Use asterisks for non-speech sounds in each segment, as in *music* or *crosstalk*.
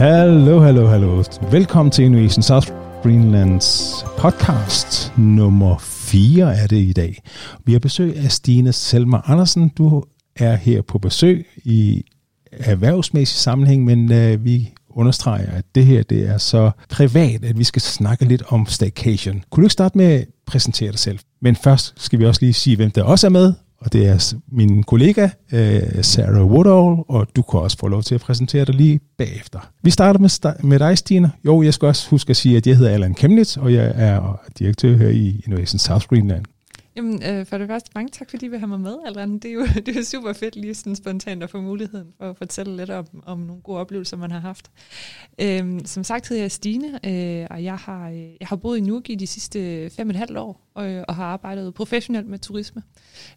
Hallo, hallo, hallo. Velkommen til Innovation South Greenlands podcast nummer 4 er det i dag. Vi har besøg af Stine Selma Andersen. Du er her på besøg i erhvervsmæssig sammenhæng, men uh, vi understreger, at det her det er så privat, at vi skal snakke lidt om staycation. Kunne du ikke starte med at præsentere dig selv? Men først skal vi også lige sige, hvem der også er med, og det er min kollega øh, Sarah Woodall, og du kan også få lov til at præsentere dig lige bagefter. Vi starter med, med dig, Stine. Jo, jeg skal også huske at sige, at jeg hedder Allan Kemnitz, og jeg er direktør her i Innovation South Greenland. Jamen, øh, for det første, mange tak, fordi vi har mig med, Allan. Det er jo *laughs* det er super fedt lige sådan spontant at få muligheden for at fortælle lidt om, om nogle gode oplevelser, man har haft. Øhm, som sagt hedder jeg Stine, øh, og jeg har, øh, jeg har boet i Nuuk i de sidste fem og et halvt år, og, og har arbejdet professionelt med turisme.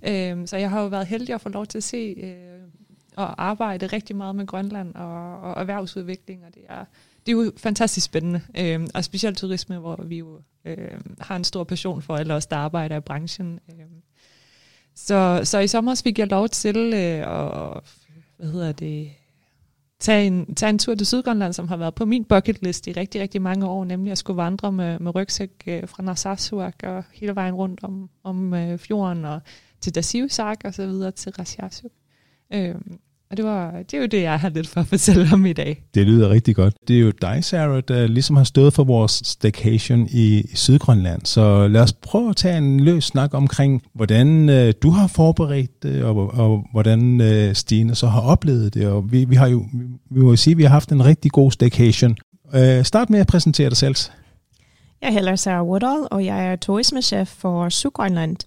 Øhm, så jeg har jo været heldig at få lov til at se øh, og arbejde rigtig meget med Grønland og, og erhvervsudvikling, og det er det er jo fantastisk spændende, øh, og specielt turisme, hvor vi jo øh, har en stor passion for alle os, der arbejder i branchen. Øh. Så, så i sommer fik jeg lov til øh, at hvad hedder det, tage en, tage en tur til Sydgrønland, som har været på min bucket list i rigtig, rigtig mange år, nemlig at skulle vandre med, med rygsæk øh, fra Narsarsuaq og hele vejen rundt om, om øh, fjorden og til Dasiusak og så videre til Rasiasuk. Øh, og det, var, det er jo det, jeg har lidt for at fortælle om i dag. Det lyder rigtig godt. Det er jo dig, Sarah, der ligesom har stået for vores staycation i, Sydgrønland. Så lad os prøve at tage en løs snak omkring, hvordan øh, du har forberedt det, og, og hvordan øh, Stine så har oplevet det. Og vi, vi har jo, vi må jo sige, at vi har haft en rigtig god staycation. Øh, start med at præsentere dig selv. Jeg hedder Sarah Woodall, og jeg er turismechef for Sydgrønland.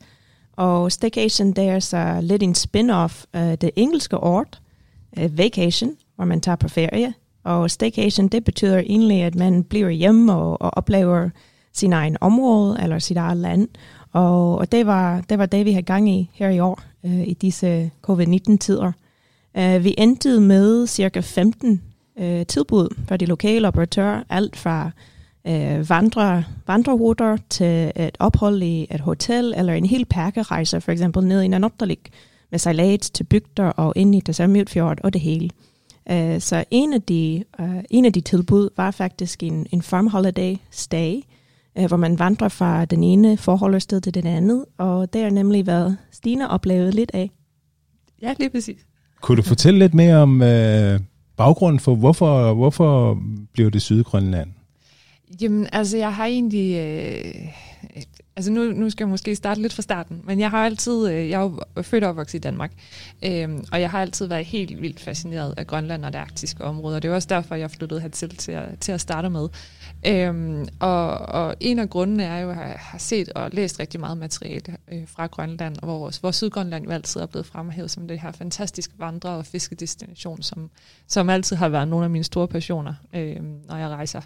Og staycation, det er så lidt en spin-off af det engelske ord, Øh, vacation, hvor man tager på ferie. Og staycation, det betyder egentlig, at man bliver hjemme og, og oplever sin egen område eller sit eget land. Og, og det, var, det var det, vi havde gang i her i år, øh, i disse covid-19-tider. Uh, øh, vi endte med cirka 15 uh, øh, tilbud fra de lokale operatører, alt fra uh, vandre, vandreruter til et ophold i et hotel eller en hel pakkerejse, for eksempel ned i Nanotalik, med sejlads til bygder og ind i Tassamjøtfjord og det hele. Uh, så en af, de, uh, en af de tilbud var faktisk en, en farm holiday stay, uh, hvor man vandrer fra den ene forholdersted til den andet, og det er nemlig, hvad Stine oplevede lidt af. Ja, lige præcis. Kunne du fortælle lidt mere om uh, baggrunden for, hvorfor, hvorfor blev det Sydgrønland? Jamen, altså, jeg har egentlig... Øh, altså, nu, nu skal jeg måske starte lidt fra starten, men jeg har altid... Øh, jeg er jo født og opvokset i Danmark, øhm, og jeg har altid været helt vildt fascineret af Grønland og det arktiske område, og det er også derfor, jeg flyttede hertil til at, til at starte med. Øhm, og, og en af grundene er jo, at jeg har set og læst rigtig meget materiale øh, fra Grønland, hvor, hvor Sydgrønland jo altid er blevet fremhævet som det her fantastiske vandre- og fiskedestination, som, som altid har været nogle af mine store passioner, øh, når jeg rejser.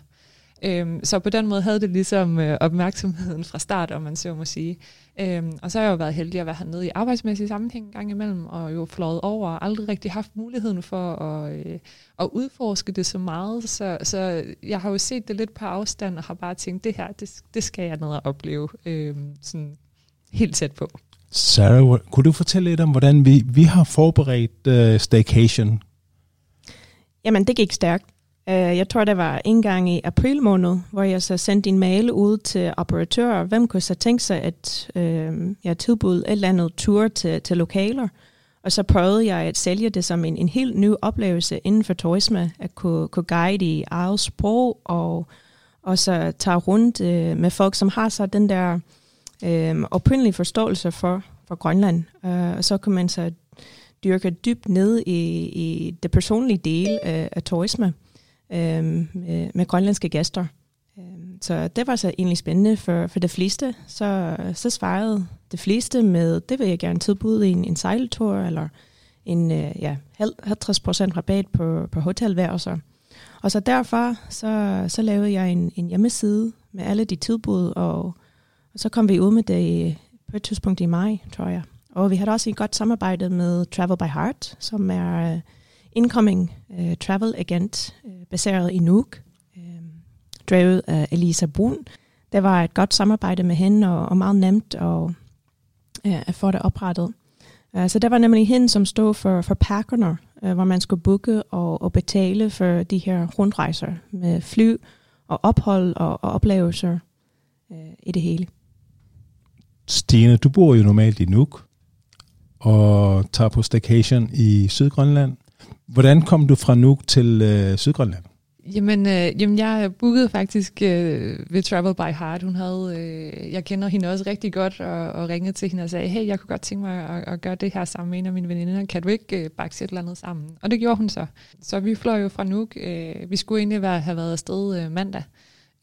Øhm, så på den måde havde det ligesom øh, opmærksomheden fra start, om man så må sige. Øhm, og så har jeg jo været heldig at være hernede i arbejdsmæssig sammenhæng en gang imellem, og jo flået over og aldrig rigtig haft muligheden for at, øh, at udforske det så meget. Så, så jeg har jo set det lidt på afstand, og har bare tænkt, det her, det, det skal jeg ned og opleve øh, sådan helt tæt på. Sarah, kunne du fortælle lidt om, hvordan vi, vi har forberedt uh, staycation? Jamen, det gik stærkt. Øh, jeg tror, det var en gang i april måned, hvor jeg så sendte en mail ud til operatører, hvem kunne så tænke sig, at øh, jeg tilbød et eller andet tur til, til lokaler. Og så prøvede jeg at sælge det som en, en helt ny oplevelse inden for turisme, at kunne, kunne guide i eget sprog, og, og så tage rundt øh, med folk, som har så den der øh, oprindelige forståelse for, for Grønland. Uh, og så kunne man så dyrke dybt ned i, i det personlige del af, af turisme øh, med, med grønlandske gæster. Øhm, så det var så egentlig spændende for, for det fleste. Så, så svarede det fleste med, det vil jeg gerne tilbyde en, en sejltur, eller en øh, ja, 50% rabat på, på hotelværelser. Og så derfor, så, så lavede jeg en, en hjemmeside med alle de tilbud, og, og så kom vi ud med det på et tidspunkt i maj, tror jeg. Og vi havde også et godt samarbejde med Travel by Heart, som er øh, incoming uh, travel agent uh, baseret i Nuuk, uh, drevet af Elisa Brun. Det var et godt samarbejde med hende, og, og meget nemt at, uh, at få det oprettet. Uh, så det var nemlig hende, som stod for, for pakkerne øh, hvor man skulle booke og, og betale for de her rundrejser med fly og ophold og, og oplevelser øh, i det hele. Stine, du bor jo normalt i Nuuk og tager på staycation i Sydgrønland. Hvordan kom du fra Nuuk til øh, Sydgrønland? Jamen, øh, jamen jeg bookede faktisk øh, ved Travel by Heart. Hun havde, øh, jeg kender hende også rigtig godt, og, og ringede til hende og sagde, hey, jeg kunne godt tænke mig at, at gøre det her sammen med en af mine veninder. Kan du ikke øh, bakse et eller andet sammen? Og det gjorde hun så. Så vi fløj jo fra Nuuk. Øh, vi skulle egentlig være, have været afsted øh, mandag.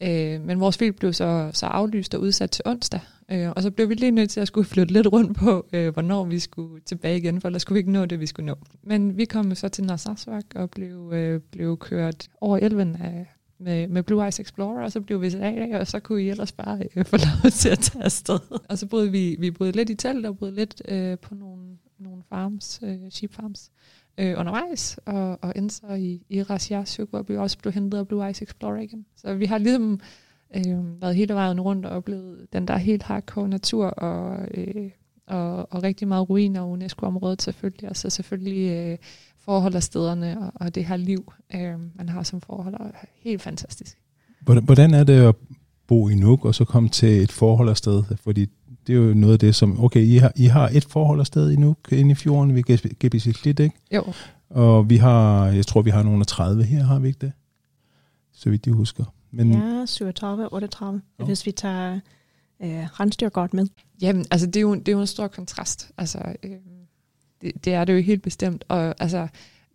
Øh, men vores fly blev så, så aflyst og udsat til onsdag. Øh, og så blev vi lige nødt til at skulle flytte lidt rundt på, øh, hvornår vi skulle tilbage igen, for ellers skulle vi ikke nå det, vi skulle nå. Men vi kom så til Narsarsuaq og blev, øh, blev kørt over elven af, med, med Blue Ice Explorer, og så blev vi sat af, og så kunne I ellers bare øh, få lov *laughs* til at tage afsted. Og så boede vi, vi boede lidt i telt og boede lidt øh, på nogle, nogle farms, øh, sheep farms øh, undervejs, og, og endte så i, i Rasiasuk, hvor vi også blev hentet af Blue Ice Explorer igen. Så vi har ligesom øh, været hele vejen rundt og oplevet den der helt hardcore natur, og, øh, og, og rigtig meget ruiner og UNESCO-området selvfølgelig, og så selvfølgelig øh, forhold af stederne og, og det her liv, øh, man har som forhold, er helt fantastisk. Hvordan er det at bo i Nuuk, og så komme til et forhold af sted? Fordi det er jo noget af det, som, okay, I har, I har et forhold af sted i Nuuk, inde i fjorden ved Gebisislit, ikke? Jo. Og vi har, jeg tror, vi har nogle af 30 her, har vi ikke det? Så vidt jeg husker. Men, ja, 37, 38, jo. hvis vi tager øh, rensdyr godt med. Jamen, altså det er jo, det er jo en stor kontrast. Altså, øh, det, det er det jo helt bestemt. Og altså,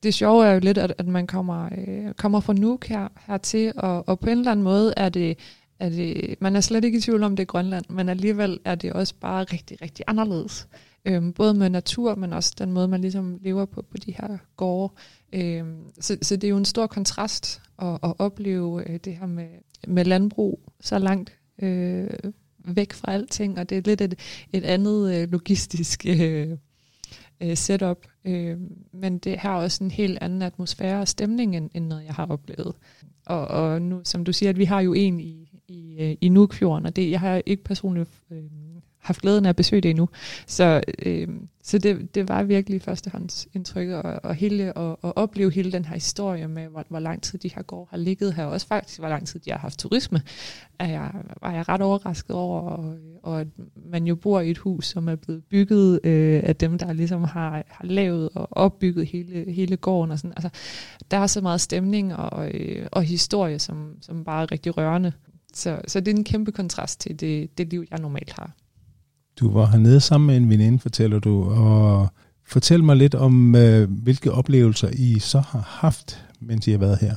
det sjove er jo lidt, at, at man kommer, øh, kommer fra Nuuk her, hertil, og, og på en eller anden måde er det, er det, man er slet ikke i tvivl om det er Grønland, men alligevel er det også bare rigtig, rigtig anderledes. Øhm, både med natur, men også den måde, man ligesom lever på på de her gårde. Øhm, så, så det er jo en stor kontrast at, at opleve øh, det her med, med landbrug så langt øh, væk fra alting, og det er lidt et, et andet øh, logistisk øh, øh, setup. Øh, men det har også en helt anden atmosfære og stemning, end, end noget, jeg har oplevet. Og, og nu, som du siger, at vi har jo en i, i, øh, i Nukfjorden, og det, jeg har ikke personligt øh, haft glæden af at besøge det endnu. Så, øh, så det, det var virkelig førstehåndsindtryk, og, og, hele, og, og opleve hele den her historie med, hvor, hvor lang tid de her gårde har ligget her, også faktisk, hvor lang tid de har haft turisme, er jeg, var jeg ret overrasket over, og, og at man jo bor i et hus, som er blevet bygget øh, af dem, der ligesom har, har lavet og opbygget hele, hele gården. Og sådan. Altså, der er så meget stemning og, øh, og historie, som, som bare er rigtig rørende. Så, så det er en kæmpe kontrast til det, det liv, jeg normalt har. Du var hernede sammen med en veninde, fortæller du, og fortæl mig lidt om, øh, hvilke oplevelser I så har haft, mens I har været her.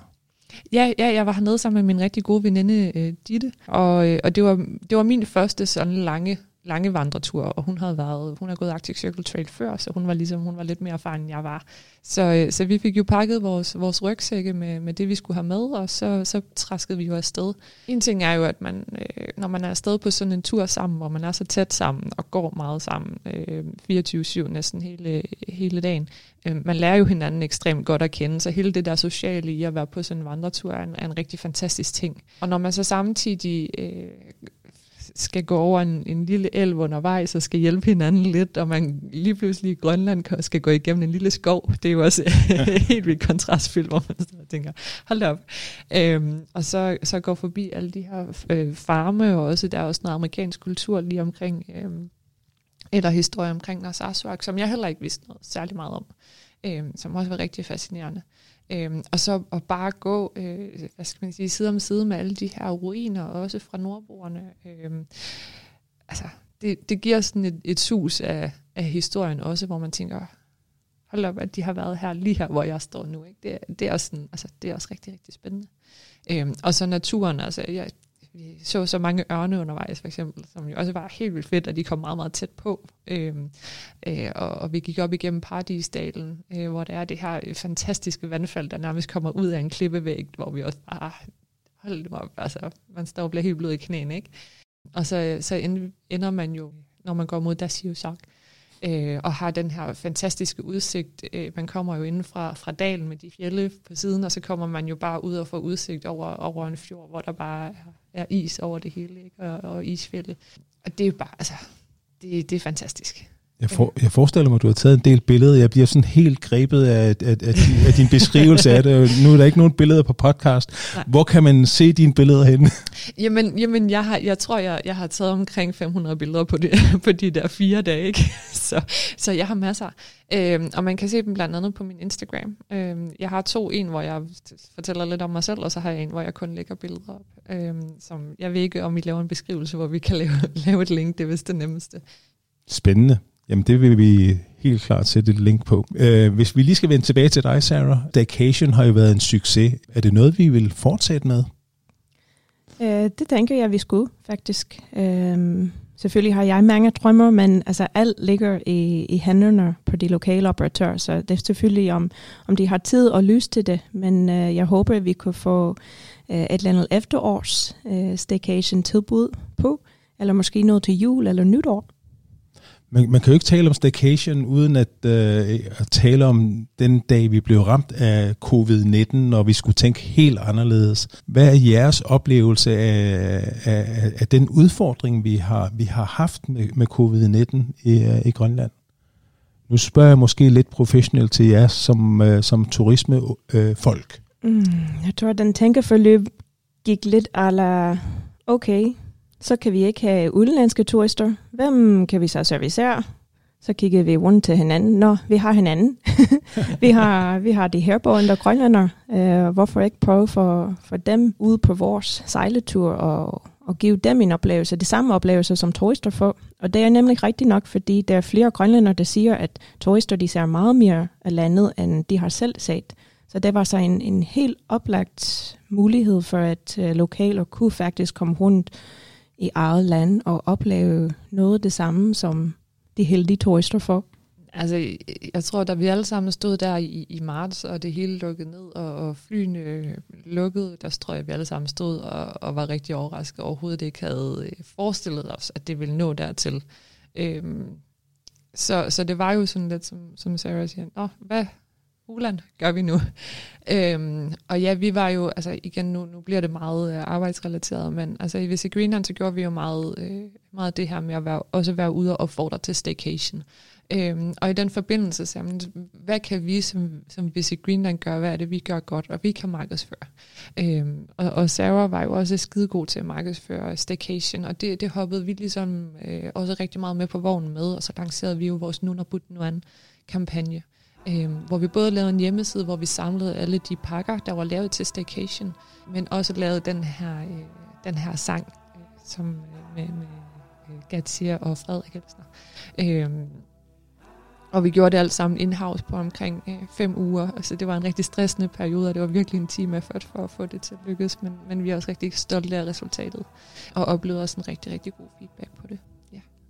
Ja, ja, jeg var hernede sammen med min rigtig gode veninde, øh, Ditte, og, øh, og det, var, det var min første sådan lange lange vandretur, og hun havde været, hun har gået Arctic Circle Trail før, så hun var ligesom, hun var lidt mere erfaren, end jeg var. Så, øh, så vi fik jo pakket vores, vores rygsække med, med det, vi skulle have med, og så, så træskede vi jo afsted. En ting er jo, at man, øh, når man er afsted på sådan en tur sammen, hvor man er så tæt sammen og går meget sammen, øh, 24-7 næsten hele, hele dagen, øh, man lærer jo hinanden ekstremt godt at kende, så hele det der sociale i at være på sådan en vandretur er en, er en rigtig fantastisk ting. Og når man så samtidig øh, skal gå over en, en lille elv undervejs og skal hjælpe hinanden lidt, og man lige pludselig i Grønland skal gå igennem en lille skov. Det er jo også *laughs* helt vildt kontrastfyldt, hvor man så tænker, hold op. Øhm, og så, så går forbi alle de her øh, farme, og også der er også noget amerikansk kultur lige omkring, øh, eller historie omkring Narsarsuaq, som jeg heller ikke vidste noget særlig meget om, øh, som også var rigtig fascinerende. Øhm, og så at bare gå, øh, hvad skal man sige, side om side med alle de her ruiner, også fra nordboerne. Øhm, altså, det, det giver sådan et, et sus af, af historien også, hvor man tænker, hold op, at de har været her lige her, hvor jeg står nu. Ikke? Det, det, er også sådan, altså, det er også rigtig, rigtig spændende. Øhm, og så naturen, altså jeg, vi så så mange ørne undervejs, for eksempel, som jo også var helt vildt fedt, at de kom meget, meget tæt på. Øhm, øh, og, og vi gik op igennem Paradisdalen, øh, hvor der er det her fantastiske vandfald, der nærmest kommer ud af en klippevæg, hvor vi også bare, hold det op, altså, man står og bliver helt blød i knæene, ikke? Og så, så ender man jo, når man går mod Dasiusak, øh, og har den her fantastiske udsigt. Øh, man kommer jo inden fra, fra dalen med de fjelle på siden, og så kommer man jo bare ud og får udsigt over, over en fjord, hvor der bare er, er is over det hele, ikke? Og, og isfjælde. Og det er jo bare, altså, det, det er fantastisk. Jeg, for, jeg forestiller mig, at du har taget en del billeder. Jeg bliver sådan helt grebet af, af, af, af din beskrivelse af det. Nu er der ikke nogen billeder på podcast. Nej. Hvor kan man se dine billeder henne? Jamen, jamen jeg, har, jeg tror, jeg, jeg har taget omkring 500 billeder på de, *laughs* på de der fire dage. Ikke? *laughs* Så, så jeg har masser. Øhm, og man kan se dem blandt andet på min Instagram. Øhm, jeg har to. En, hvor jeg fortæller lidt om mig selv, og så har jeg en, hvor jeg kun lægger billeder op. Øhm, som jeg ved ikke, om vi laver en beskrivelse, hvor vi kan lave, *laughs* lave et link. Det er vist det nemmeste. Spændende. Jamen det vil vi helt klart sætte et link på. Øh, hvis vi lige skal vende tilbage til dig, Sarah. Daycation har jo været en succes. Er det noget, vi vil fortsætte med? Øh, det tænker jeg, vi skulle faktisk. Øh, selvfølgelig har jeg mange drømmer, men altså alt ligger i, i hænderne på de lokale operatører, så det er selvfølgelig om, om de har tid og lyst til det. Men øh, jeg håber, at vi kunne få øh, et eller andet efterårs øh, staycation tilbud på, eller måske noget til jul eller nytår. Man, man kan jo ikke tale om staycation uden at, øh, at tale om den dag, vi blev ramt af covid-19, når vi skulle tænke helt anderledes. Hvad er jeres oplevelse af, af, af den udfordring, vi har, vi har haft med, med covid-19 i, øh, i Grønland? Nu spørger jeg måske lidt professionelt til jer som, øh, som turismefolk. Øh, mm, jeg tror, at den tænkeforløb gik lidt ala, okay, så kan vi ikke have udenlandske turister. Hvem kan vi så servicere? Så kiggede vi rundt til hinanden. Nå, vi har hinanden. *laughs* vi, har, vi har de herboende grønlænder. Uh, øh, hvorfor ikke prøve for, for dem ude på vores sejletur og, og give dem en oplevelse, det samme oplevelse som turister får. Og det er nemlig rigtigt nok, fordi der er flere grønlænder, der siger, at turister de ser meget mere af landet, end de har selv set. Så det var så en, en helt oplagt mulighed for, at øh, uh, lokaler kunne faktisk komme rundt i eget land og opleve noget af det samme, som de heldige turister får? Altså, jeg tror, da vi alle sammen stod der i, i marts, og det hele lukkede ned, og, og flyene lukkede, der tror jeg, vi alle sammen stod og, og var rigtig overrasket overhovedet ikke havde øh, forestillet os, at det ville nå dertil. Øhm, så, så det var jo sådan lidt, som, som Sarah siger, Nå, hvad, Uland gør vi nu. øhm, og ja, vi var jo, altså igen, nu, nu bliver det meget øh, arbejdsrelateret, men altså i Visit Greenland, så gjorde vi jo meget, øh, meget det her med at være, også være ude og opfordre til staycation. Øhm, og i den forbindelse, så, jamen, hvad kan vi som, som Visit Greenland gøre? Hvad er det, vi gør godt, og vi kan markedsføre? Øhm, og, og Sarah var jo også skide god til at markedsføre staycation, og det, det hoppede vi ligesom øh, også rigtig meget med på vognen med, og så lancerede vi jo vores Nunabut Nuan kampagne øh, hvor vi både lavede en hjemmeside, hvor vi samlede alle de pakker, der var lavet til staycation, men også lavede den her, øh, den her sang, øh, som øh, med, med øh, Gatsier og Frederik Elsner. Øh, og vi gjorde det alt sammen in-house på omkring øh, fem uger. Altså, det var en rigtig stressende periode, og det var virkelig en time effort for at få det til at lykkes, men, men vi er også rigtig stolte af resultatet, og oplevede også en rigtig, rigtig god feedback på det.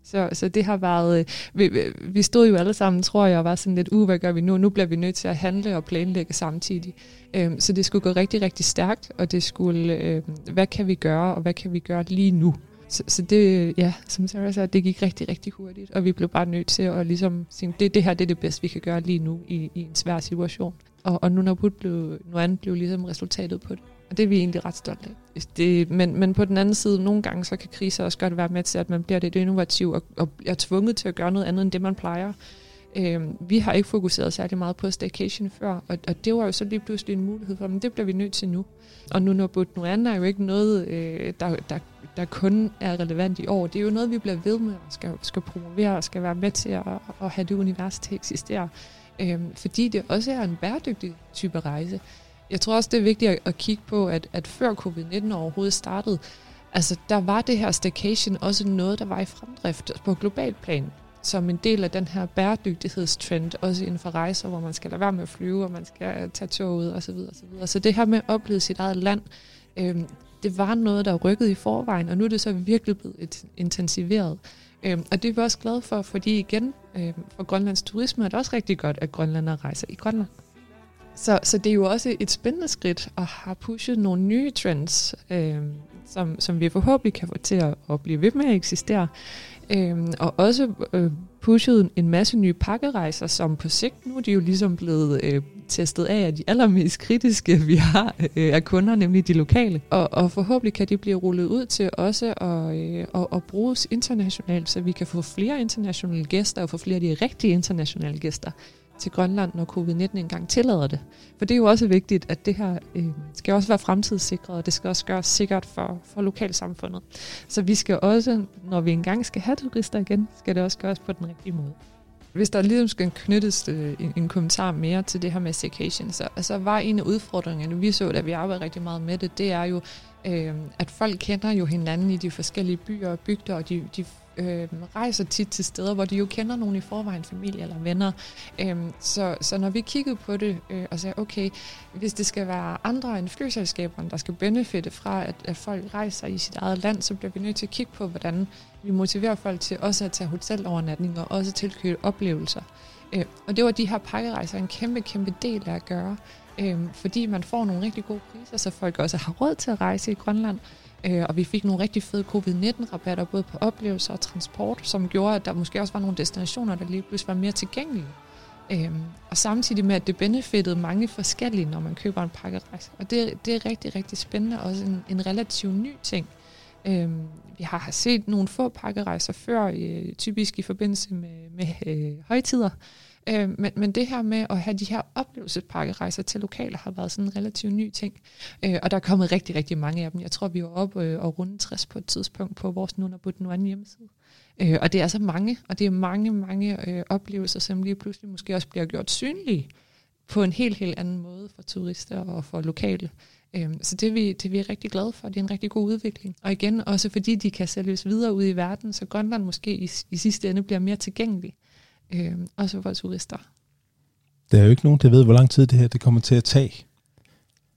Så, så det har været, øh, vi, vi stod jo alle sammen, tror jeg, og var sådan lidt, uh, hvad gør vi nu? Nu bliver vi nødt til at handle og planlægge samtidig. Øhm, så det skulle gå rigtig, rigtig stærkt, og det skulle, øhm, hvad kan vi gøre, og hvad kan vi gøre lige nu? Så, så det, ja, som Sarah sagde, det gik rigtig, rigtig hurtigt, og vi blev bare nødt til at ligesom sige, det, det her det er det bedste, vi kan gøre lige nu i, i en svær situation. Og, og nu når Put blev, nu andet blev ligesom resultatet på det. Og det er vi egentlig ret stolte af. Det, men, men på den anden side, nogle gange så kan kriser også godt være med til, at man bliver lidt innovativ og, og er tvunget til at gøre noget andet end det, man plejer. Øh, vi har ikke fokuseret særlig meget på staycation før, og, og det var jo så lige pludselig en mulighed for, men det bliver vi nødt til nu. Og nu når But Nuan er jo ikke noget, øh, der, der, der kun er relevant i år. Det er jo noget, vi bliver ved med og skal, skal promovere og skal være med til at, at have det univers til at eksistere. Øh, fordi det også er en bæredygtig type rejse. Jeg tror også, det er vigtigt at, at kigge på, at, at før covid-19 overhovedet startede, altså der var det her staycation også noget, der var i fremdrift på global plan som en del af den her bæredygtighedstrend, også inden for rejser, hvor man skal lade være med at flyve, og man skal tage toget osv. Så, Så det her med at opleve sit eget land, øhm, det var noget, der rykkede i forvejen, og nu er det så virkelig blevet intensiveret. Øhm, og det er vi også glade for, fordi igen, øhm, for Grønlands turisme er det også rigtig godt, at grønlandere rejser i Grønland. Så, så det er jo også et spændende skridt at have pushet nogle nye trends, øh, som, som vi forhåbentlig kan få til at, at blive ved med at eksistere. Øh, og også øh, pushet en masse nye pakkerejser, som på sigt nu er de jo ligesom blevet øh, testet af af de allermest kritiske, vi har øh, af kunder, nemlig de lokale. Og, og forhåbentlig kan de blive rullet ud til også at, øh, at, at bruges internationalt, så vi kan få flere internationale gæster og få flere af de rigtige internationale gæster til Grønland, når covid-19 engang tillader det. For det er jo også vigtigt, at det her øh, skal også være fremtidssikret, og det skal også gøres sikkert for, for lokalsamfundet. Så vi skal også, når vi engang skal have turister igen, skal det også gøres på den rigtige måde. Hvis der ligesom skal knyttes øh, en, en kommentar mere til det her med staycation, så altså, var en af udfordringerne, vi så, da vi arbejdede rigtig meget med det, det er jo, øh, at folk kender jo hinanden i de forskellige byer og bygder, og de, de øh, rejser tit til steder, hvor de jo kender nogen i forvejen, familie eller venner. Øh, så, så når vi kiggede på det øh, og sagde, okay, hvis det skal være andre end flyselskaberne, der skal benefitte fra, at, at folk rejser i sit eget land, så bliver vi nødt til at kigge på, hvordan vi motiverer folk til også at tage hotelovernatning og også tilkøbe oplevelser. Øh, og det var de her pakkerejser en kæmpe, kæmpe del af at gøre, øh, fordi man får nogle rigtig gode priser, så folk også har råd til at rejse i Grønland, Øh, og vi fik nogle rigtig fede covid-19-rabatter, både på oplevelser og transport, som gjorde, at der måske også var nogle destinationer, der lige pludselig var mere tilgængelige. Øhm, og samtidig med, at det benefittede mange forskellige, når man køber en pakkerejse. Og det, det er rigtig, rigtig spændende, også en, en relativt ny ting. Øhm, vi har set nogle få pakkerejser før, øh, typisk i forbindelse med, med øh, højtider, Øh, men, men det her med at have de her oplevelsespakkerejser til lokaler har været sådan en relativt ny ting. Øh, og der er kommet rigtig, rigtig mange af dem. Jeg tror, vi var oppe øh, og runde 60 på et tidspunkt på vores Nunabut Nuan hjemmeside. Øh, og det er så mange, og det er mange, mange øh, oplevelser, som lige pludselig måske også bliver gjort synlige på en helt, helt anden måde for turister og for lokale. Øh, så det er, vi, det er vi rigtig glade for. Det er en rigtig god udvikling. Og igen, også fordi de kan sælges videre ud i verden, så Grønland måske i, i sidste ende bliver mere tilgængelig øh, også for turister. Der er jo ikke nogen, der ved, hvor lang tid det her det kommer til at tage.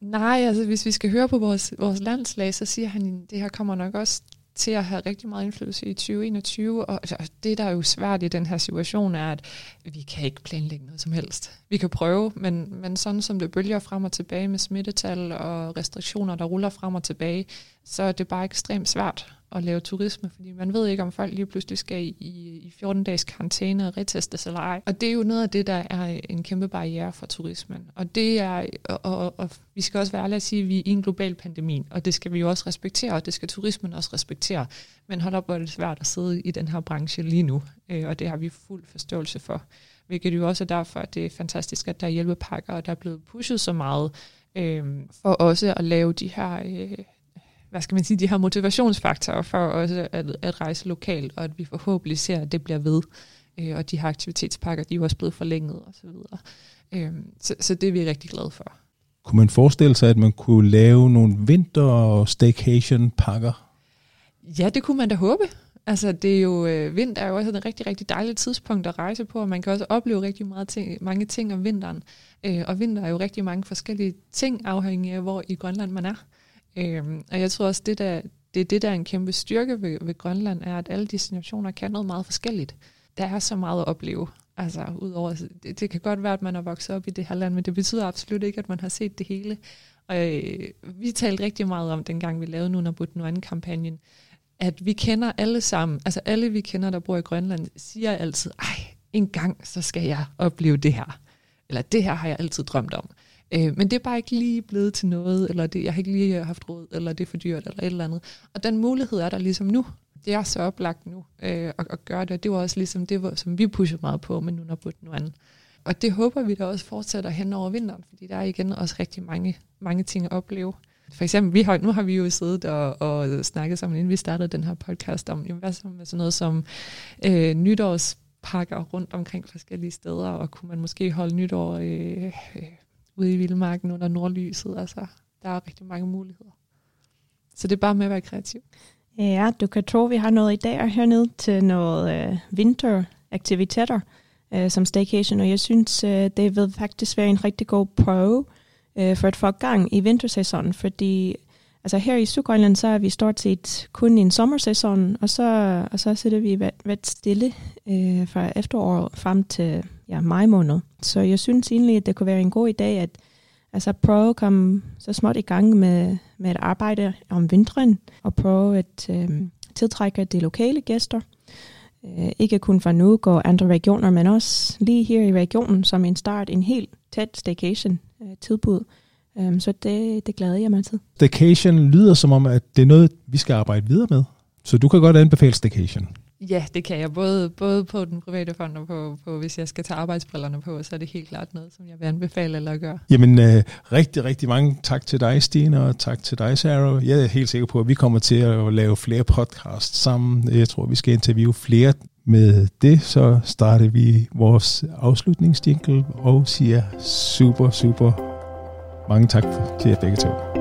Nej, altså hvis vi skal høre på vores, vores landslag, så siger han, at det her kommer nok også til at have rigtig meget indflydelse i 2021, og altså, det, der er jo svært i den her situation, er, at vi kan ikke planlægge noget som helst. Vi kan prøve, men, men sådan som det bølger frem og tilbage med smittetal og restriktioner, der ruller frem og tilbage, så er det bare ekstremt svært at lave turisme, fordi man ved ikke, om folk lige pludselig skal i, i 14-dages karantæne og retestes eller ej. Og det er jo noget af det, der er en kæmpe barriere for turismen. Og det er, og, og, og vi skal også være ærlige at sige, at vi er i en global pandemi, og det skal vi jo også respektere, og det skal turismen også respektere. Men hold op, hvor er det svært at sidde i den her branche lige nu, øh, og det har vi fuld forståelse for. Hvilket jo også er derfor, at det er fantastisk, at der er hjælpepakker, og der er blevet pushet så meget øh, for også at lave de her... Øh, hvad skal man sige, de her motivationsfaktorer for også at, at rejse lokalt, og at vi forhåbentlig ser, at det bliver ved. Øh, og de her aktivitetspakker, de er jo også blevet forlænget osv. Så, videre. øh, så, så det er vi rigtig glade for. Kunne man forestille sig, at man kunne lave nogle vinter- staycation-pakker? Ja, det kunne man da håbe. Altså, det er jo, øh, vinter er jo også et rigtig, rigtig dejligt tidspunkt at rejse på, og man kan også opleve rigtig meget ting, mange ting om vinteren. Øh, og vinter er jo rigtig mange forskellige ting, afhængig af, hvor i Grønland man er. Øhm, og jeg tror også, det, der, det er det, der er en kæmpe styrke ved, ved Grønland, er, at alle destinationer kan noget meget forskelligt. Der er så meget at opleve. Altså, udover, det, det kan godt være, at man er vokset op i det her land, men det betyder absolut ikke, at man har set det hele. Og øh, vi talte rigtig meget om, dengang vi lavede Nunabut Nuan-kampagnen, at vi kender alle sammen, altså alle vi kender, der bor i Grønland, siger altid, ej, en gang så skal jeg opleve det her. Eller det her har jeg altid drømt om. Øh, men det er bare ikke lige blevet til noget, eller det, jeg har ikke lige haft råd, eller det er for dyrt, eller et eller andet. Og den mulighed er der ligesom nu. Det er så oplagt nu øh, at, at gøre det, det var også ligesom det, som vi pushede meget på, men nu har budt nu andet. Og det håber vi da også fortsætter hen over vinteren, fordi der er igen også rigtig mange, mange ting at opleve. For eksempel, vi har, nu har vi jo siddet og, og snakket sammen, inden vi startede den her podcast, om jamen, hvad så med sådan noget som øh, nytårspakker rundt omkring forskellige steder, og kunne man måske holde nytår øh, øh, ude i vildmarken under nordlyset. Altså, der er rigtig mange muligheder. Så det er bare med at være kreativ. Ja, du kan tro, vi har noget i dag hernede til noget øh, vinteraktiviteter øh, som staycation, og jeg synes, øh, det vil faktisk være en rigtig god prøve øh, for at få gang i vintersæsonen, fordi altså her i Sydgrønland, så er vi stort set kun i en sommersæson, og så, og så sidder vi ret stille øh, fra efteråret frem til ja, maj måned. Så jeg synes egentlig, at det kunne være en god idé at altså prøve at komme så småt i gang med, med at arbejde om vinteren, og prøve at øh, tiltrække de lokale gæster. øh, ikke kun fra Nuuk og andre regioner, men også lige her i regionen som en start, en helt tæt staycation øh, tilbud. Øhm, så det, det glæder jeg mig til. Staycation lyder som om, at det er noget, vi skal arbejde videre med. Så du kan godt anbefale Staycation. Ja, det kan jeg. Både, både på den private fond og på, på, hvis jeg skal tage arbejdsbrillerne på, så er det helt klart noget, som jeg vil anbefale eller gøre. Jamen, øh, rigtig, rigtig mange tak til dig, Stine, og tak til dig, Sarah. Jeg er helt sikker på, at vi kommer til at lave flere podcasts sammen. Jeg tror, vi skal interviewe flere med det, så starter vi vores afslutningsdinkel og siger super, super mange tak til jer begge to.